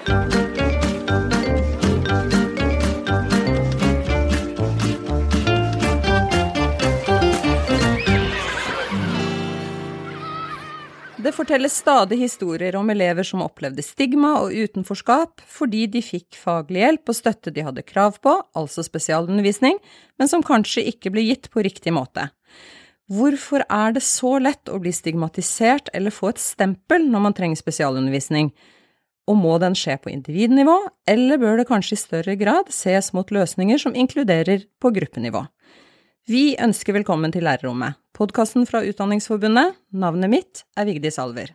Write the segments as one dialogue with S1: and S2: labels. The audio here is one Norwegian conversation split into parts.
S1: Det fortelles stadig historier om elever som opplevde stigma og utenforskap fordi de fikk faglig hjelp og støtte de hadde krav på, altså spesialundervisning, men som kanskje ikke ble gitt på riktig måte. Hvorfor er det så lett å bli stigmatisert eller få et stempel når man trenger spesialundervisning? Og må den skje på individnivå, eller bør det kanskje i større grad ses mot løsninger som inkluderer på gruppenivå? Vi ønsker velkommen til Lærerrommet, podkasten fra Utdanningsforbundet. Navnet mitt er Vigdis Alver.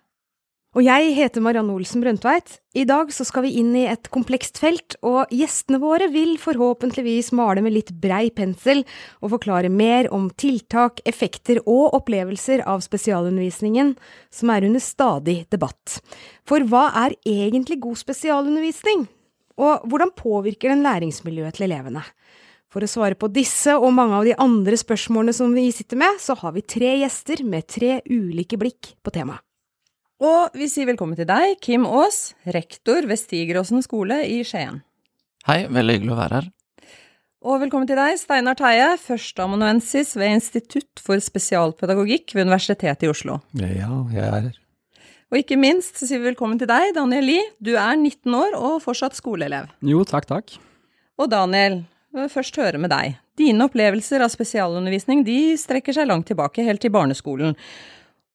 S2: Og jeg heter Marianne Olsen Brøndtveit. I dag så skal vi inn i et komplekst felt, og gjestene våre vil forhåpentligvis male med litt brei pensel og forklare mer om tiltak, effekter og opplevelser av spesialundervisningen, som er under stadig debatt. For hva er egentlig god spesialundervisning? Og hvordan påvirker den læringsmiljøet til elevene? For å svare på disse og mange av de andre spørsmålene som vi sitter med, så har vi tre gjester med tre ulike blikk på temaet.
S1: Og vi sier velkommen til deg, Kim Aas, rektor ved Stigeråsen skole i Skien.
S3: Hei, veldig hyggelig å være her.
S1: Og velkommen til deg, Steinar Teie, førsteamanuensis ved Institutt for spesialpedagogikk ved Universitetet i Oslo.
S4: Ja, jeg er her.
S1: Og ikke minst så sier vi velkommen til deg, Daniel Lie. Du er 19 år og fortsatt skoleelev.
S5: Jo, takk, takk.
S1: Og Daniel, først høre med deg. Dine opplevelser av spesialundervisning de strekker seg langt tilbake, helt til barneskolen.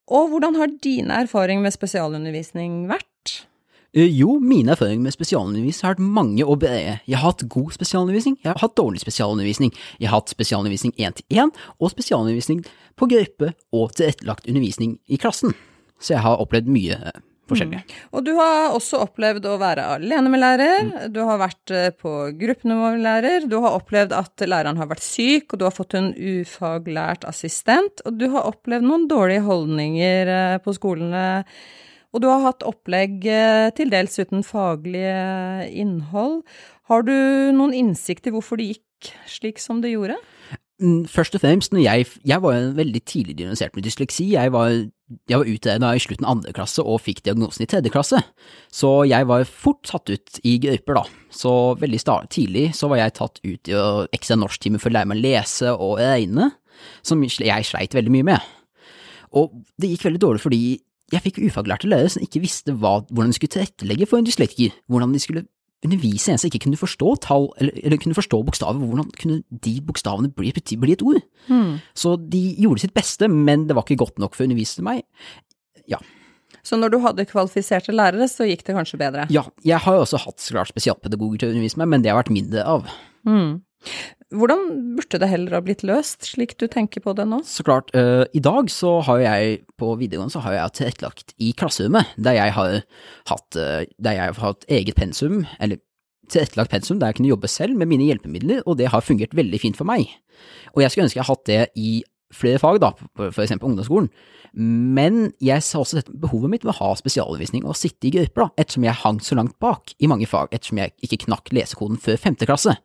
S1: Og hvordan har dine erfaringer med spesialundervisning vært?
S5: Eh, jo, mine erfaringer med spesialundervisning har vært mange og brede. Jeg har hatt god spesialundervisning, jeg har hatt dårlig spesialundervisning. Jeg har hatt spesialundervisning én til én, og spesialundervisning på gruppe og tilrettelagt undervisning i klassen. Så jeg har opplevd mye eh, forskjellig.
S1: Mm. Og du har også opplevd å være alene med lærer, mm. du har vært eh, på gruppenivå med lærer, du har opplevd at læreren har vært syk, og du har fått en ufaglært assistent, og du har opplevd noen dårlige holdninger eh, på skolene. Og du har hatt opplegg eh, til dels uten faglig innhold. Har du noen innsikt i hvorfor det gikk slik som det gjorde?
S5: Mm, først og fremst, jeg, jeg var veldig tidlig diagnosert med dysleksi. Jeg var, jeg var ute da i slutten av andre klasse og fikk diagnosen i tredje klasse. Så jeg var fort tatt ut i grøyper, da. Så veldig tidlig så var jeg tatt ut i ekstra norsktime for å lære meg å lese og regne, som jeg sleit veldig mye med. Og det gikk veldig dårlig fordi jeg fikk ufaglærte lærere som ikke visste hva, hvordan de skulle tilrettelegge for en dyslektiker, hvordan de skulle undervise en som ikke kunne forstå tall, eller, eller kunne forstå bokstaver, hvordan kunne de bokstavene bli, bli et ord? Mm. Så de gjorde sitt beste, men det var ikke godt nok for å undervise meg. Ja.
S1: Så når du hadde kvalifiserte lærere, så gikk det kanskje bedre?
S5: Ja, jeg har jo også hatt klart spesialpedagoger til å undervise meg, men det har vært mindre av.
S1: Mm. Hvordan burde det heller ha blitt løst, slik du tenker på det nå?
S5: Så klart, uh, i dag så har jeg på videregående så har jeg tilrettelagt i klasserommet, der jeg har hatt, uh, der jeg har hatt eget pensum, eller tilrettelagt pensum der jeg kunne jobbe selv med mine hjelpemidler, og det har fungert veldig fint for meg. Og jeg skulle ønske jeg hadde hatt det i flere fag, da, for eksempel ungdomsskolen, men jeg sa også dette behovet mitt ved å ha spesialundervisning og sitte i grupper, da, ettersom jeg hang så langt bak i mange fag, ettersom jeg ikke knakk lesekoden før femte klasse.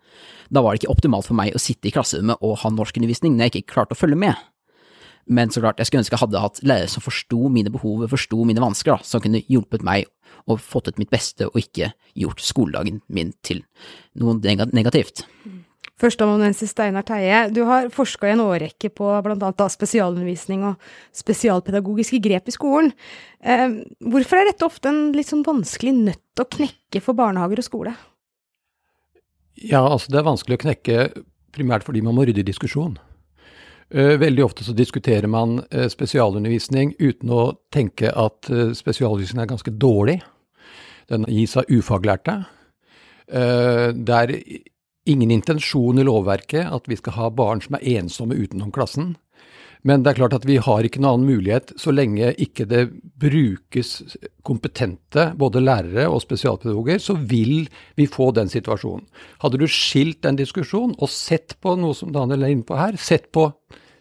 S5: Da var det ikke optimalt for meg å sitte i klasserommet og ha norskundervisning når jeg ikke klarte å følge med. Men så klart, jeg skulle ønske jeg hadde hatt lærere som forsto mine behov, forsto mine vansker, da, som kunne hjulpet meg og fått ut mitt beste og ikke gjort skoledagen min til noe negativt. Mm.
S2: Førsteamanuensis Steinar Teie, du har forska i en årrekke på bl.a. spesialundervisning og spesialpedagogiske grep i skolen. Eh, hvorfor er dette ofte en litt sånn vanskelig nøtt å knekke for barnehager og skole?
S4: Ja, altså det er vanskelig å knekke primært fordi man må rydde i diskusjon. Eh, veldig ofte så diskuterer man eh, spesialundervisning uten å tenke at spesialundervisning er ganske dårlig. Den gis av ufaglærte. Det er ingen intensjon i lovverket at vi skal ha barn som er ensomme utenom klassen. Men det er klart at vi har ikke noen annen mulighet så lenge ikke det brukes kompetente både lærere og spesialpedagoger, så vil vi få den situasjonen. Hadde du skilt den diskusjonen og sett på noe som Daniel er inne på her, sett på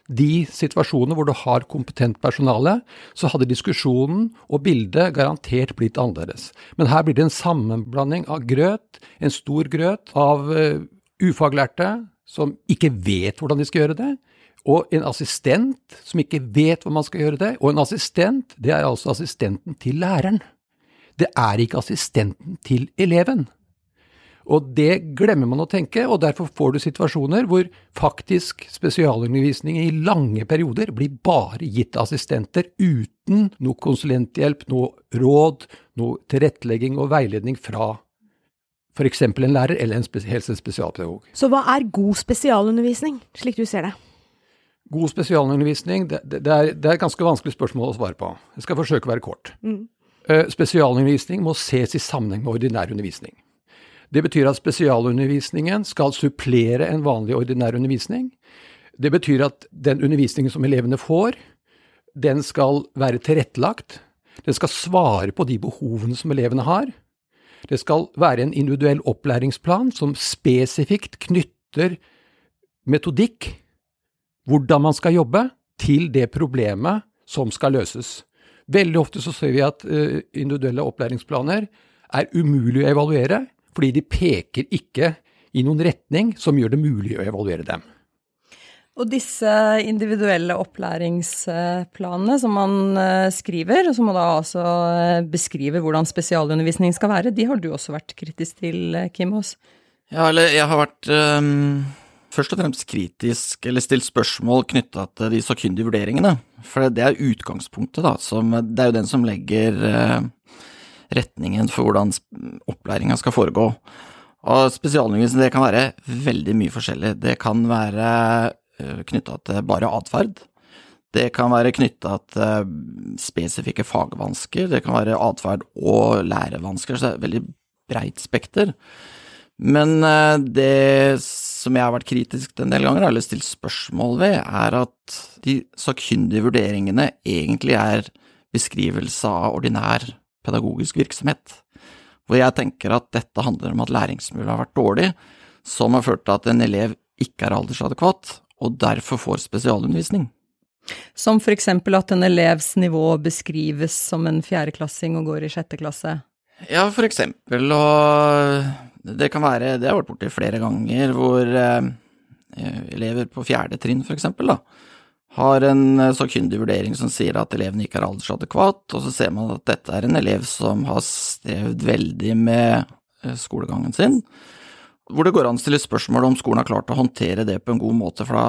S4: de situasjonene hvor du har kompetent personale, så hadde diskusjonen og bildet garantert blitt annerledes. Men her blir det en sammenblanding av grøt, en stor grøt, av eh, ufaglærte som ikke vet hvordan de skal gjøre det, og en assistent som ikke vet hvordan man skal gjøre det. Og en assistent, det er altså assistenten til læreren. Det er ikke assistenten til eleven. Og det glemmer man å tenke, og derfor får du situasjoner hvor faktisk spesialundervisning i lange perioder blir bare gitt assistenter uten noe konsulenthjelp, noe råd, noe tilrettelegging og veiledning fra f.eks. en lærer eller en helsespesialpedagog.
S2: Så hva er god spesialundervisning, slik du ser det?
S4: God spesialundervisning, det, det, er, det, er, et ganske vanskelig spørsmål å svare på. Jeg skal forsøke å være kort. Mm. Spesialundervisning må ses i sammenheng med ordinær undervisning. Det betyr at spesialundervisningen skal supplere en vanlig ordinær undervisning. Det betyr at den undervisningen som elevene får, den skal være tilrettelagt. Den skal svare på de behovene som elevene har. Det skal være en individuell opplæringsplan som spesifikt knytter metodikk, hvordan man skal jobbe, til det problemet som skal løses. Veldig ofte så ser vi at uh, individuelle opplæringsplaner er umulig å evaluere, fordi de peker ikke i noen retning som gjør det mulig å evaluere dem.
S1: Og disse individuelle opplæringsplanene som man eh, skriver, og som da altså eh, beskriver hvordan spesialundervisning skal være, de har du også vært kritisk til, eh, Kim Aas?
S3: Ja, eller jeg har vært um, først og fremst kritisk, eller stilt spørsmål knytta til de sakkyndige vurderingene. For det er utgangspunktet, da. Som, det er jo den som legger uh, retningen for hvordan opplæringa skal foregå. Og spesialundervisning det kan være veldig mye forskjellig. Det kan være knytta til bare atferd. Det kan være knytta til spesifikke fagvansker. Det kan være atferd og lærevansker. Så det er et veldig breit spekter. Men uh, det som jeg har vært kritisk til en del ganger, eller stilt spørsmål ved, er at de sakkyndige vurderingene egentlig er beskrivelse av ordinær pedagogisk virksomhet, hvor jeg tenker at dette handler om at læringsmiljøet har vært dårlig, som har ført til at en elev ikke er aldersadekvat, og derfor får spesialundervisning.
S1: Som for eksempel at en elevs nivå beskrives som en fjerdeklassing og går i sjette klasse?
S3: Ja, for eksempel, og det kan være, det har jeg vært borti flere ganger, hvor eh, elever på fjerde trinn, for eksempel, da, har en sakkyndig vurdering som sier at eleven ikke er aldersadekvat, og så ser man at dette er en elev som har strevd veldig med eh, skolegangen sin, hvor det går an å stille spørsmål om skolen har klart å håndtere det på en god måte, for da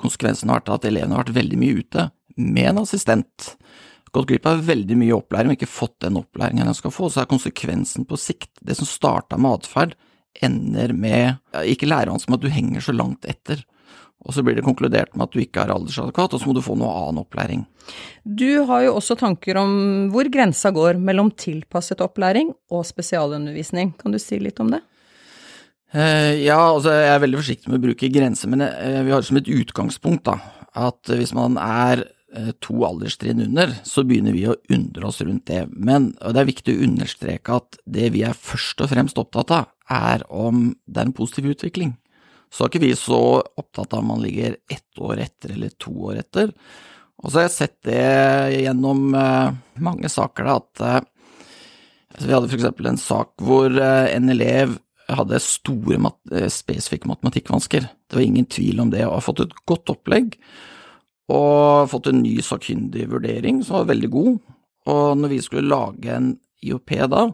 S3: konsekvensen har vært at elevene har vært veldig mye ute med en assistent, gått glipp av veldig mye opplæring og ikke fått den opplæringen den skal få, så er konsekvensen på sikt, det som starta med atferd, ender med, ikke lærevansker, men at du henger så langt etter og så blir det konkludert med at du ikke er aldersadvokat, og så må du få noe annen opplæring.
S1: Du har jo også tanker om hvor grensa går mellom tilpasset opplæring og spesialundervisning. Kan du si litt om det?
S3: Eh, ja, altså jeg er veldig forsiktig med å bruke grenser, men eh, vi har som et utgangspunkt da, at hvis man er eh, to alderstrinn under, så begynner vi å undre oss rundt det. Men det er viktig å understreke at det vi er først og fremst opptatt av, er om det er en positiv utvikling så er ikke vi så opptatt av om man ligger ett år etter eller to år etter. Og så har jeg sett det gjennom mange saker, da, at altså Vi hadde for eksempel en sak hvor en elev hadde store mat spesifikke matematikkvansker. Det var ingen tvil om det, og har fått et godt opplegg. Og fått en ny sakkyndig vurdering som var veldig god. Og når vi skulle lage en IOP da,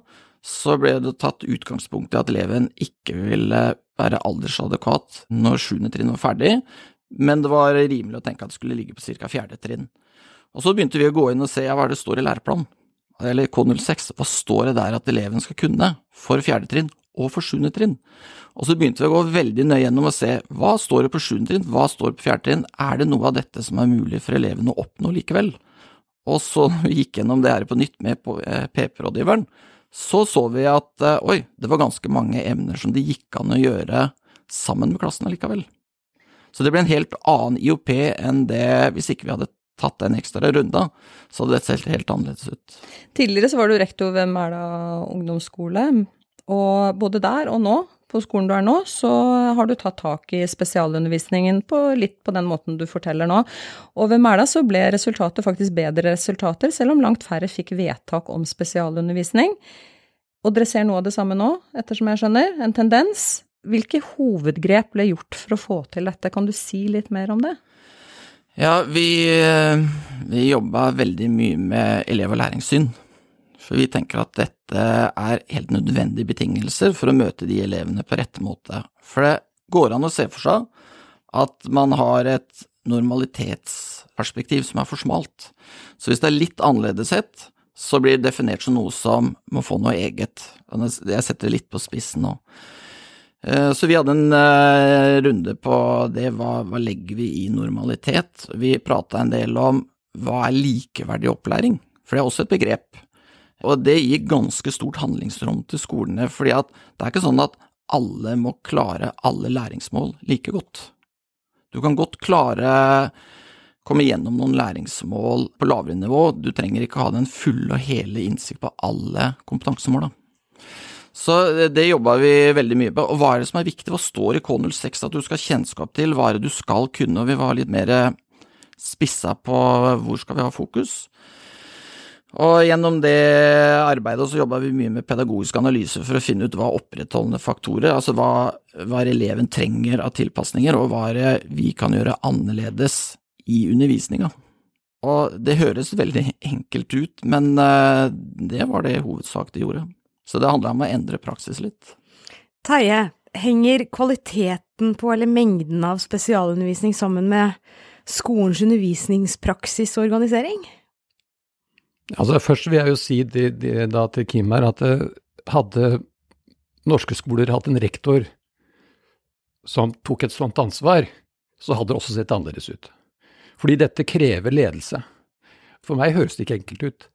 S3: så ble det tatt utgangspunkt i at eleven ikke ville være aldersadekvat når sjuende trinn var ferdig, men det var rimelig å tenke at det skulle ligge på ca. fjerde trinn. Og så begynte vi å gå inn og se hva det står i læreplanen, eller K06, hva står det der at eleven skal kunne for fjerde trinn og for sjuende trinn? Og så begynte vi å gå veldig nøye gjennom og se hva står det på sjuende trinn, hva står det på fjerde trinn, er det noe av dette som er mulig for eleven å oppnå likevel? Og så gikk gjennom det her på nytt med PP-rådgiveren, eh, så så vi at eh, oi, det var ganske mange emner som det gikk an å gjøre sammen med klassen allikevel. Så det ble en helt annen IOP enn det hvis ikke vi hadde tatt en ekstra runde, så hadde det sett helt annerledes ut.
S1: Tidligere så var du rektor ved Mæla ungdomsskole, og både der og nå på skolen du er nå, så har du tatt tak i spesialundervisningen på litt på den måten du forteller nå. Og ved Mæla så ble resultatet faktisk bedre resultater, selv om langt færre fikk vedtak om spesialundervisning. Og dere ser noe av det samme nå, ettersom jeg skjønner, en tendens. Hvilke hovedgrep ble gjort for å få til dette, kan du si litt mer om det?
S3: Ja, vi, vi jobba veldig mye med elev- og læringssyn. For vi tenker at dette er helt nødvendige betingelser for å møte de elevene på rett måte. For det går an å se for seg at man har et normalitetsperspektiv som er for smalt. Så hvis det er litt annerledes sett, så blir det definert som noe som må få noe eget. Jeg setter det litt på spissen nå. Eh, så vi hadde en eh, runde på det, hva, hva legger vi i normalitet? Vi prata en del om hva er likeverdig opplæring, for det er også et begrep. Og det gir ganske stort handlingsrom til skolene, fordi det er ikke sånn at alle må klare alle læringsmål like godt. Du kan godt klare komme gjennom noen læringsmål på lavere nivå, du trenger ikke ha den fulle og hele innsikt på alle kompetansemåla. Så det jobba vi veldig mye på. Og hva er det som er viktig? Hva står i K06 at du skal ha kjennskap til? Hva er det du skal kunne? Og vi var litt mer spissa på hvor skal vi ha fokus. Og gjennom det arbeidet så jobba vi mye med pedagogisk analyse for å finne ut hva opprettholdende faktorer, altså hva, hva eleven trenger av tilpasninger, og hva vi kan gjøre annerledes i undervisninga. Og det høres veldig enkelt ut, men eh, det var det i hovedsak det gjorde. Så det handla om å endre praksis litt.
S2: Terje, henger kvaliteten på eller mengden av spesialundervisning sammen med skolens undervisningspraksis og organisering?
S4: Altså Først vil jeg jo si det, det, da til Kim her at eh, hadde norske skoler hatt en rektor som tok et sånt ansvar, så hadde det også sett annerledes ut. Fordi dette krever ledelse. For meg høres det ikke enkelt ut.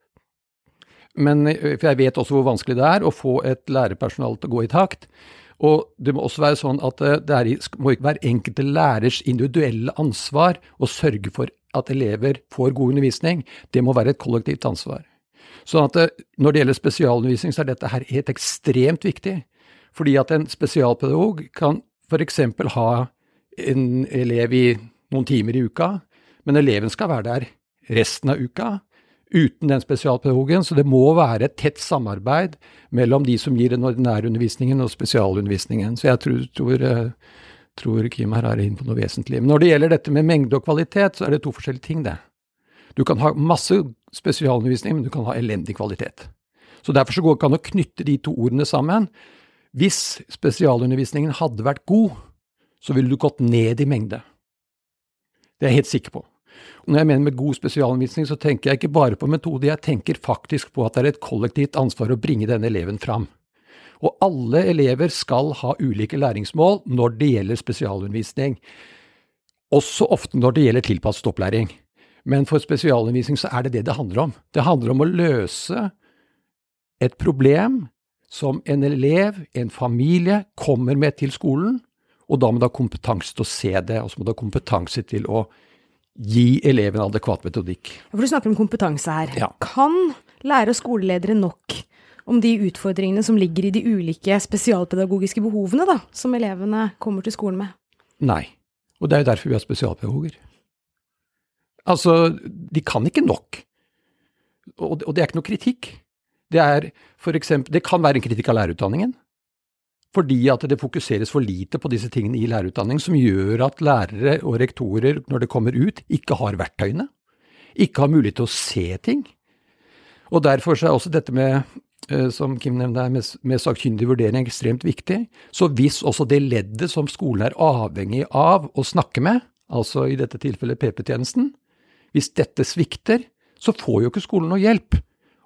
S4: Men eh, jeg vet også hvor vanskelig det er å få et lærerpersonale til å gå i takt. Og det må også være sånn at eh, det er, må ikke være enkelte lærers individuelle ansvar å sørge for at elever får god undervisning. Det må være et kollektivt ansvar. Sånn at eh, når det gjelder spesialundervisning, så er dette her helt ekstremt viktig. Fordi at en spesialpedagog kan f.eks. ha en elev i noen timer i uka, men eleven skal være der resten av uka uten den spesialpedagogen. Så det må være et tett samarbeid mellom de som gir den ordinære undervisningen og spesialundervisningen. Så jeg tror, tror, eh, tror Kim her er inne på noe vesentlig. Men når det gjelder dette med mengde og kvalitet, så er det to forskjellige ting, det. Du kan ha masse spesialundervisning, men du kan ha elendig kvalitet. Så derfor så går det ikke an å knytte de to ordene sammen. Hvis spesialundervisningen hadde vært god, så ville du gått ned i mengde. Det er jeg helt sikker på. Når jeg mener med god spesialundervisning, så tenker jeg ikke bare på metode, jeg tenker faktisk på at det er et kollektivt ansvar å bringe denne eleven fram. Og alle elever skal ha ulike læringsmål når det gjelder spesialundervisning. Også ofte når det gjelder tilpasset opplæring. Men for spesialundervisning så er det det det handler om. Det handler om å løse et problem som en elev, en familie, kommer med til skolen, og da må du ha kompetanse til å se det, og så må du ha kompetanse til å gi eleven adekvat metodikk.
S2: For Du snakker om kompetanse her.
S4: Ja.
S2: Kan lære- og skoleledere nok om de utfordringene som ligger i de ulike spesialpedagogiske behovene da, som elevene kommer til skolen med?
S4: Nei. Og det er jo derfor vi har spesialpedagoger. Altså, de kan ikke nok. Og det er ikke noe kritikk. Det er for eksempel, det kan være en kritikk av lærerutdanningen. Fordi at det fokuseres for lite på disse tingene i lærerutdanning, som gjør at lærere og rektorer, når det kommer ut, ikke har verktøyene. Ikke har mulighet til å se ting. Og derfor er også dette med, eh, som Kim nevnte her, med, med sakkyndig vurdering ekstremt viktig. Så hvis også det leddet som skolen er avhengig av å snakke med, altså i dette tilfellet PP-tjenesten, hvis dette svikter, så får jo ikke skolen noe hjelp.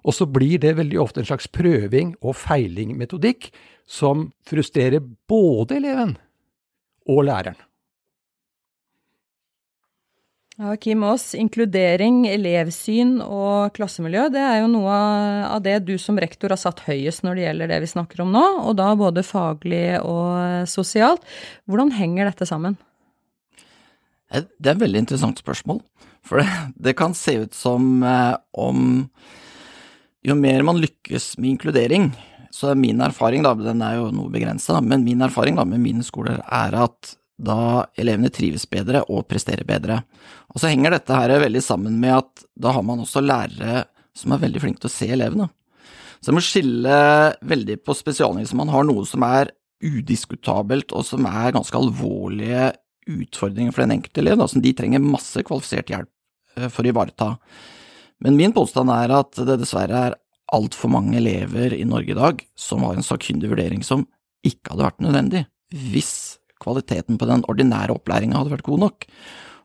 S4: Og så blir det veldig ofte en slags prøving og feiling-metodikk som frustrerer både eleven og læreren.
S1: Ja, Kim Aas, inkludering, elevsyn og klassemiljø, det er jo noe av det du som rektor har satt høyest når det gjelder det vi snakker om nå, og da både faglig og sosialt. Hvordan henger dette sammen?
S3: Det er et veldig interessant spørsmål, for det, det kan se ut som eh, om jo mer man lykkes med inkludering, så er min erfaring, da, den er jo noe begrensa, men min erfaring da med mine skoler er at da elevene trives bedre og presterer bedre. Og så henger dette her veldig sammen med at da har man også lærere som er veldig flinke til å se elevene. Så jeg må skille veldig på spesialundervisning. Man har noe som er udiskutabelt, og som er ganske alvorlige utfordringer for den enkelte elev, da, som de trenger masse kvalifisert hjelp eh, for å ivareta. Men min påstand er at det dessverre er altfor mange elever i Norge i dag som har en sakkyndig vurdering som ikke hadde vært nødvendig, hvis kvaliteten på den ordinære opplæringa hadde vært god nok.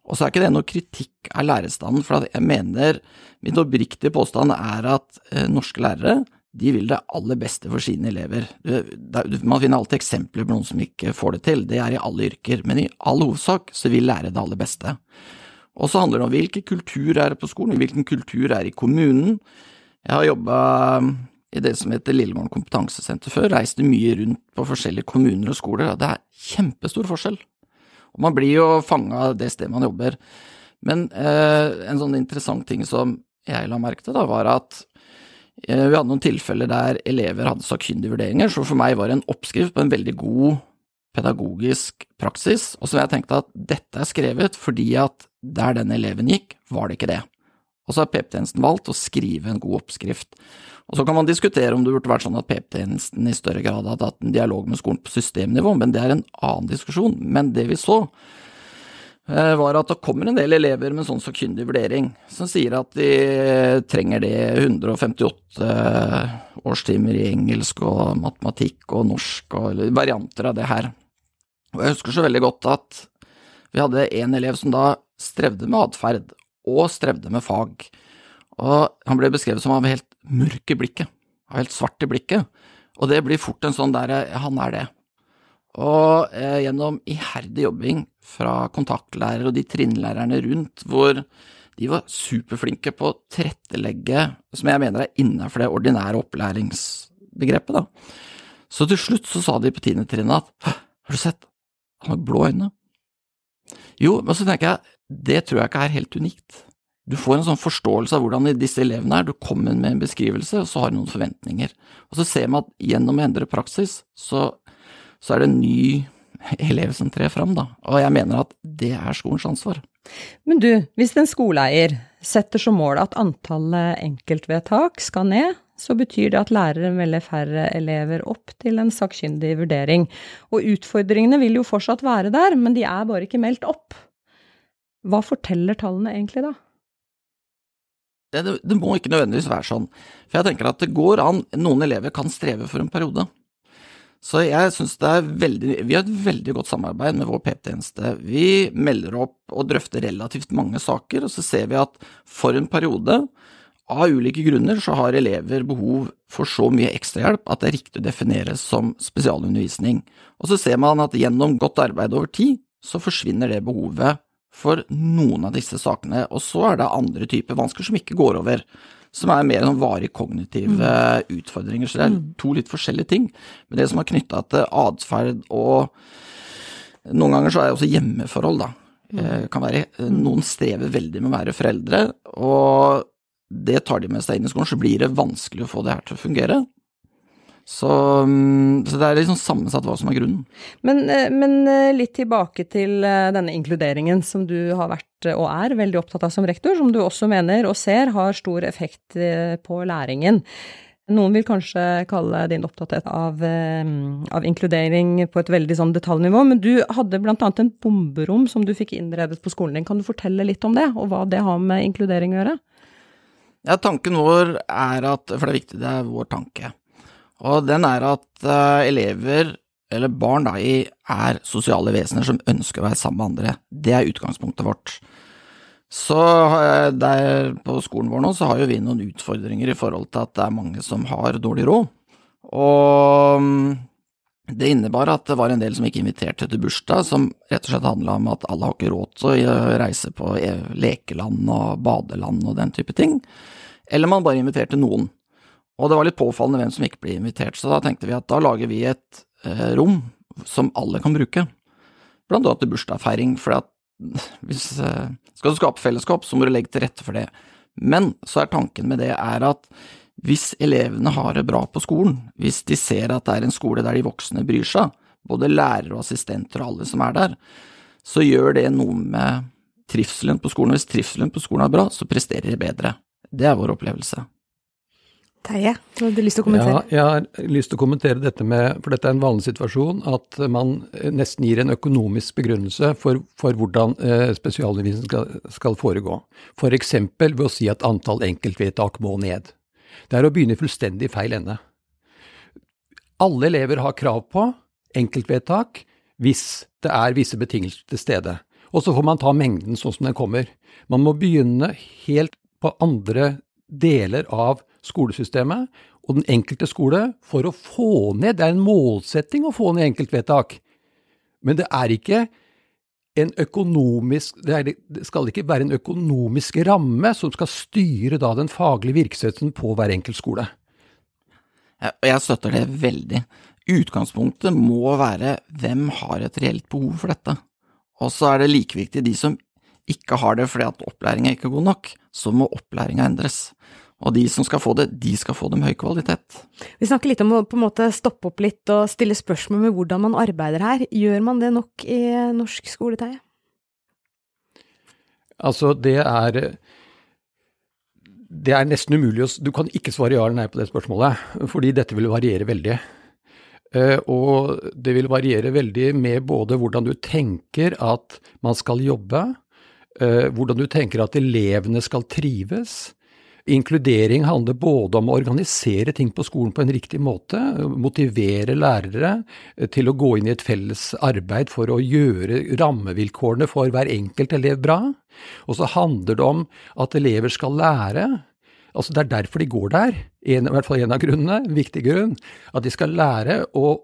S3: Og så er ikke det noe kritikk av lærerstanden, for jeg mener min oppriktige påstand er at eh, norske lærere de vil det aller beste for sine elever. Man finner alltid eksempler på noen som ikke får det til, det er i alle yrker, men i all hovedsak så vil lære det aller beste. Og så handler det om hvilken kultur er det på skolen, hvilken kultur er det i kommunen. Jeg har jobba i det som heter Lillemorgen kompetansesenter før, reiste mye rundt på forskjellige kommuner og skoler, og det er kjempestor forskjell. Og man blir jo fanga av det stedet man jobber. Men eh, en sånn interessant ting som jeg la merke til, da, var at Eh, vi hadde noen tilfeller der elever hadde sakkyndige vurderinger, så for meg var det en oppskrift på en veldig god pedagogisk praksis, og så jeg tenkte at dette er skrevet fordi at der den eleven gikk, var det ikke det. Og så har PP-tjenesten valgt å skrive en god oppskrift. Og så kan man diskutere om det burde vært sånn at PP-tjenesten i større grad hadde hatt en dialog med skolen på systemnivå, men det er en annen diskusjon. Men det vi så, Eh, var at det kommer en del elever med sånn sakkyndig vurdering, som sier at de trenger det 158 årstimer i engelsk og matematikk og norsk og varianter av det her. Og jeg husker så veldig godt at vi hadde en elev som da strevde med atferd, og strevde med fag. Og han ble beskrevet som var helt mørk i blikket, helt svart i blikket. Og det blir fort en sånn derre, ja, han er det. Og eh, gjennom iherdig jobbing fra kontaktlærere og de trinnlærerne rundt, hvor de var superflinke på å tilrettelegge, som jeg mener er innenfor det ordinære opplæringsbegrepet, da. Så til slutt så sa de på tiende trinnet at har du sett, han har blå øyne. Jo, men så tenker jeg, det tror jeg ikke er helt unikt. Du får en sånn forståelse av hvordan disse elevene er, du kommer med en beskrivelse, og så har du noen forventninger. Og så ser man at gjennom å endre praksis, så så er det en ny elev som trer fram, da. Og jeg mener at det er skolens ansvar.
S1: Men du, hvis en skoleeier setter som mål at antallet enkeltvedtak skal ned, så betyr det at lærere melder færre elever opp til en sakkyndig vurdering. Og utfordringene vil jo fortsatt være der, men de er bare ikke meldt opp. Hva forteller tallene egentlig da?
S3: Det, det, må ikke nødvendigvis være sånn. For jeg tenker at det går an, noen elever kan streve for en periode. Så jeg syns det er veldig Vi har et veldig godt samarbeid med vår PP-tjeneste. Vi melder opp og drøfter relativt mange saker, og så ser vi at for en periode, av ulike grunner, så har elever behov for så mye ekstrahjelp at det er riktig å defineres som spesialundervisning. Og så ser man at gjennom godt arbeid over tid, så forsvinner det behovet for noen av disse sakene. Og så er det andre typer vansker som ikke går over som er mer sånn varig kognitive mm. utfordringer. Så det er mm. to litt forskjellige ting. Men det som er knytta til atferd og Noen ganger så er det også hjemmeforhold, da. Mm. Eh, kan være, eh, mm. noen strever veldig med å være foreldre, og det tar de med seg inn i skolen, så blir det vanskelig å få det her til å fungere. Så, mm, så, det er liksom sammensatt hva som er grunnen.
S1: Men, eh, men, eh, litt tilbake til eh, denne inkluderingen som du har vært og er veldig opptatt av som rektor, som du også mener og ser har stor effekt på læringen. Noen vil kanskje kalle din opptatthet av, av, inkludering på et veldig sånn detaljnivå, men du hadde annet en bomberom som du fikk innredet på skolen din. Kan du fortelle litt om det, og hva det har med inkludering å gjøre?
S3: Ja, tanken vår er at, for det er viktig, det er vår tanke, og den er at uh, elever, eller barn da, er sosiale vesener som ønsker å være sammen med andre. Det er utgangspunktet vårt. Så der på skolen vår nå, så har jo vi noen utfordringer i forhold til at det er mange som har dårlig råd. Og mm, det innebar at det var en del som ikke inviterte til bursdag, som rett og slett handla om at alle har ikke råd til å reise på e, lekeland og badeland og den type ting. Eller man bare inviterte noen. Og det var litt påfallende hvem som ikke ble invitert, så da tenkte vi at da lager vi et eh, rom som alle kan bruke, blant annet til bursdagsfeiring, for at hvis eh, skal du skape fellesskap, så må du legge til rette for det. Men så er tanken med det er at hvis elevene har det bra på skolen, hvis de ser at det er en skole der de voksne bryr seg, både lærere og assistenter og alle som er der, så gjør det noe med trivselen på skolen. Hvis trivselen på skolen er bra, så presterer de bedre. Det er vår opplevelse.
S2: Terje, du lyst til å kommentere?
S4: Ja, jeg har lyst til å kommentere dette med, for dette er en vanlig situasjon, at man nesten gir en økonomisk begrunnelse for, for hvordan eh, spesialundervisning skal, skal, foregå. F.eks. ved å si at antall enkeltvedtak må ned. Det er å begynne fullstendig feil ende. Alle elever har krav på enkeltvedtak hvis det er visse betingelser til stede. Og så får man ta mengden sånn som den kommer. Man må begynne helt på andre deler av skolesystemet og den enkelte skole for å få ned Det er en målsetting å få ned enkeltvedtak. Men det er ikke en økonomisk det, er, det, skal ikke være en økonomisk ramme som skal styre da den faglige virksomheten på hver enkelt skole.
S3: Jeg støtter det veldig. Utgangspunktet må være hvem har et reelt behov for dette. Og så er det like viktig de som ikke har det fordi at opplæringa ikke er god nok, så må opplæringa endres. Og de som skal få det, de skal få det med høy kvalitet.
S2: Vi snakker litt om å på en måte stoppe opp litt og stille spørsmål med hvordan man arbeider her. Gjør man det nok i norsk skole, Terje?
S4: Altså, det er Det er nesten umulig å Du kan ikke svare ja eller nei på det spørsmålet, fordi dette vil variere veldig. Eh, og det vil variere veldig med både hvordan du tenker at man skal jobbe, eh, hvordan du tenker at elevene skal trives, Inkludering handler både om å organisere ting på skolen på en riktig måte, motivere lærere til å gå inn i et felles arbeid for å gjøre rammevilkårene for hver enkelt elev bra. Og så handler det om at elever skal lære. Altså Det er derfor de går der, en, i hvert fall en av grunnene, en viktig grunn. At de skal lære å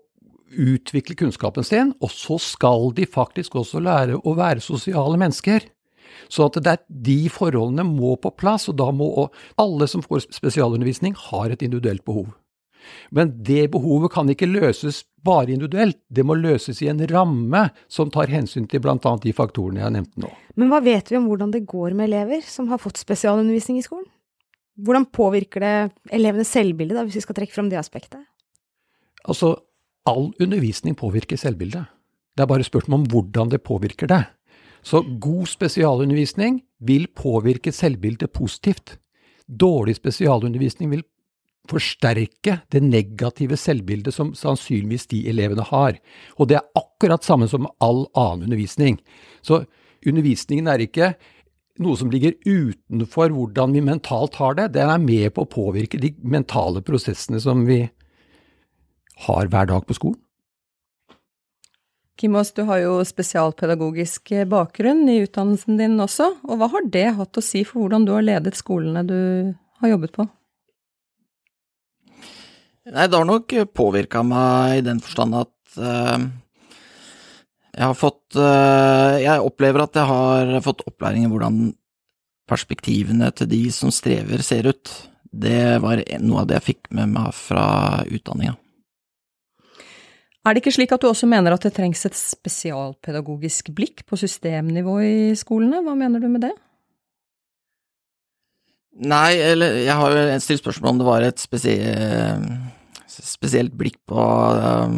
S4: utvikle kunnskapen sin, og så skal de faktisk også lære å være sosiale mennesker. Så at det er de forholdene må på plass, og da må alle som får spesialundervisning, har et individuelt behov. Men det behovet kan ikke løses bare individuelt, det må løses i en ramme som tar hensyn til bl.a. de faktorene jeg nevnte nå.
S2: Men hva vet vi om hvordan det går med elever som har fått spesialundervisning i skolen? Hvordan påvirker det elevenes selvbilde, da, hvis vi skal trekke fram det aspektet?
S4: Altså, all undervisning påvirker selvbildet. Det er bare spørsmål om hvordan det påvirker det. Så god spesialundervisning vil påvirke selvbildet positivt. Dårlig spesialundervisning vil forsterke det negative selvbildet som sannsynligvis de elevene har. Og det er akkurat samme som all annen undervisning. Så undervisningen er ikke noe som ligger utenfor hvordan vi mentalt har det. Den er med på å påvirke de mentale prosessene som vi har hver dag på skolen.
S1: Kimos, du har jo spesialpedagogisk bakgrunn i utdannelsen din også, og hva har det hatt å si for hvordan du har ledet skolene du har jobbet på?
S3: Nei, det har nok påvirka meg i den forstand at uh, jeg har fått uh, Jeg opplever at jeg har fått opplæring i hvordan perspektivene til de som strever, ser ut. Det var noe av det jeg fikk med meg fra utdanninga.
S1: Er det ikke slik at du også mener at det trengs et spesialpedagogisk blikk på systemnivå i skolene? Hva mener du med det?
S3: Nei, eller jeg har jo stilt spørsmål om det var et spesielt, blikk på um,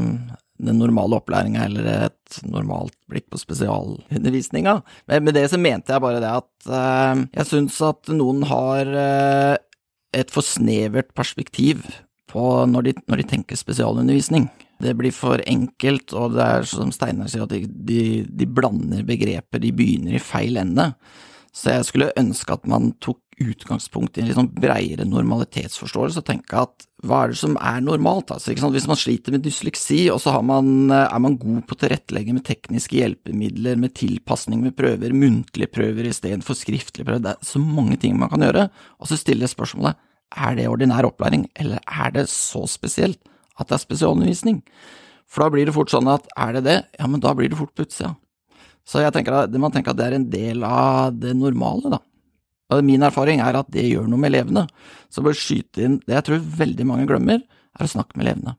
S3: den normale opplæringa eller et normalt blikk på spesialundervisninga. Men med det så mente jeg bare det at uh, jeg syns at noen har uh, et for snevert perspektiv på når de, når de tenker spesialundervisning. Det blir for enkelt, og det er som Steinar sier, at de, de, de, blander begreper, de begynner i feil ende. Så jeg skulle ønske at man tok utgangspunkt i en litt sånn breiere normalitetsforståelse og tenke at hva er det som er normalt? Altså, Hvis man sliter med dysleksi, og så man, er man god på å tilrettelegge med tekniske hjelpemidler, med tilpasning med prøver, muntlige prøver istedenfor skriftlige prøver, det er så mange ting man kan gjøre, og så stiller jeg spørsmålet er det ordinær opplæring, eller er det så spesielt? At det er spesialundervisning. For da blir det fort sånn at er det det, ja, men da blir det fort på utsida. Så jeg tenker at man tenker at det er en del av det normale, da. Og min erfaring er at det gjør noe med elevene. Så bare skyte inn det jeg tror veldig mange glemmer, er å snakke med elevene.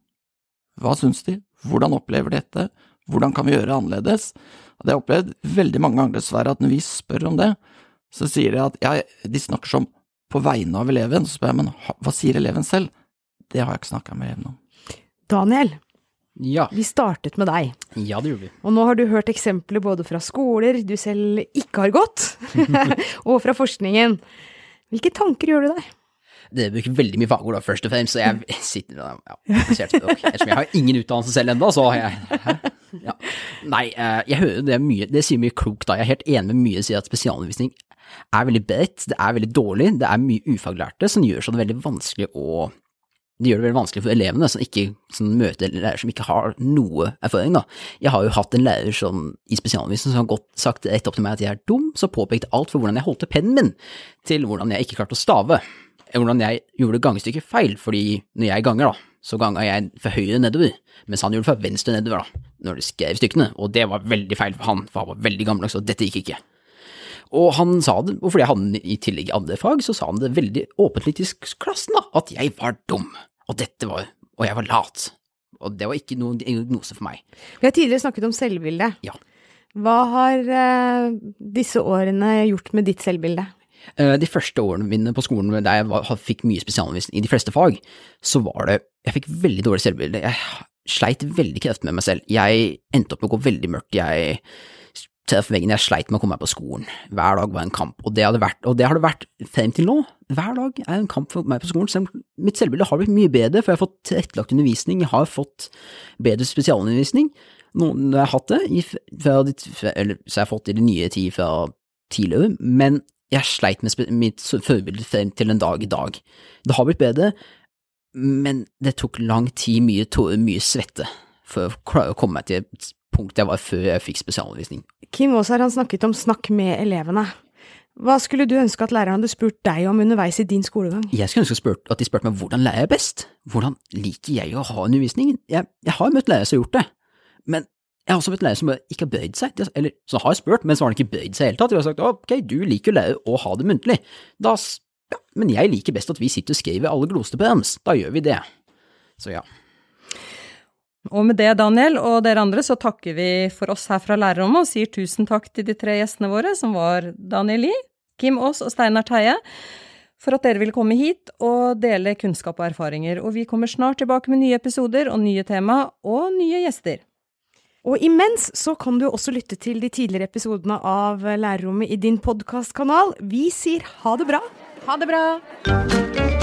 S3: Hva syns de? Hvordan opplever de dette? Hvordan kan vi gjøre det annerledes? Og det har jeg opplevd veldig mange ganger dessverre, at når vi spør om det, så sier de at ja, de snakker som på vegne av eleven. Så spør jeg, men hva sier eleven selv? Det har jeg ikke snakka med eleven om.
S2: Daniel,
S5: ja.
S2: vi startet med deg.
S5: Ja, det gjorde vi.
S2: Og nå har du hørt eksempler både fra skoler du selv ikke har gått, og fra forskningen. Hvilke tanker gjør du deg?
S5: Det bruker veldig mye fagord, da, først og fremst, så jeg sitter ja, Ettersom jeg har ingen utdannelse selv ennå, så har jeg ja. Nei, eh, jeg hører det mye Det sier mye klokt, da. Jeg er helt enig med mye sier at spesialundervisning er veldig bredt, det er veldig dårlig, det er mye ufaglærte som gjør så det veldig vanskelig å det gjør det veldig vanskelig for elevene som ikke som møter lærere som ikke har noe erfaring. da. Jeg har jo hatt en lærer som i spesialundervisning som har gått sagt rett opp til meg at jeg er dum, så påpekte alt fra hvordan jeg holdte pennen min, til hvordan jeg ikke klarte å stave. Hvordan jeg gjorde gangestykket feil, fordi når jeg ganger, da, så ganga jeg fra høyre nedover, mens han gjorde fra venstre nedover da, når de skrev stykkene, og det var veldig feil for han, for han var veldig gammeldags, og dette gikk ikke. Og han sa det, og fordi jeg hadde den i tillegg i andre fag, så sa han det veldig åpentlig til klassen, da, at jeg var dum. Og dette var Og jeg var lat. Og det var ikke noen diagnose for meg.
S2: Vi har tidligere snakket om selvbilde.
S5: Ja.
S2: Hva har eh, disse årene gjort med ditt selvbilde?
S5: Eh, De første årene mine på skolen der jeg var, fikk mye spesialundervisning i de fleste fag, så var det Jeg fikk veldig dårlig selvbilde. Jeg sleit veldig kreftig med meg selv. Jeg endte opp med å gå veldig mørkt. Jeg traff veggen. Jeg sleit med å komme meg på skolen. Hver dag var en kamp, og det, vært, og det har det vært frem til nå. Hver dag er en kamp for meg på skolen. Selv mitt selvbilde har blitt mye bedre, for jeg har fått tilrettelagt undervisning, jeg har fått bedre spesialundervisning. Noen jeg har hatt det, i, fra, fra, eller, så jeg har fått i det nye tid fra tidligere, men jeg sleit med mitt forbilde frem til en dag i dag. Det har blitt bedre, men det tok lang tid, mye tårer, mye svette, for å klare å komme meg til punkt jeg var før jeg fikk spesialundervisning.
S2: Kim Aas har han snakket om snakk med elevene. Hva skulle du ønske at læreren hadde spurt deg om underveis i din skolegang?
S5: Jeg skulle ønske spurt, at de spurte meg hvordan lærer jeg best? Hvordan liker jeg å ha undervisningen? Jeg, jeg har møtt lærere som har gjort det, men jeg har også møtt lærere som ikke har bøyd seg, eller som har spurt, men så har ikke bøyd seg i det hele tatt. De har sagt ok, du liker å lære å ha det muntlig, da, ja, men jeg liker best at vi sitter og skriver alle glosete på deres, da gjør vi det. Så ja.
S1: Og med det, Daniel og dere andre, så takker vi for oss her fra lærerrommet og sier tusen takk til de tre gjestene våre, som var Daniel Lie, Kim Aas og Steinar Teie, for at dere ville komme hit og dele kunnskap og erfaringer. Og vi kommer snart tilbake med nye episoder og nye tema og nye gjester.
S2: Og imens så kan du også lytte til de tidligere episodene av Lærerrommet i din podkastkanal. Vi sier ha det bra.
S1: Ha det bra!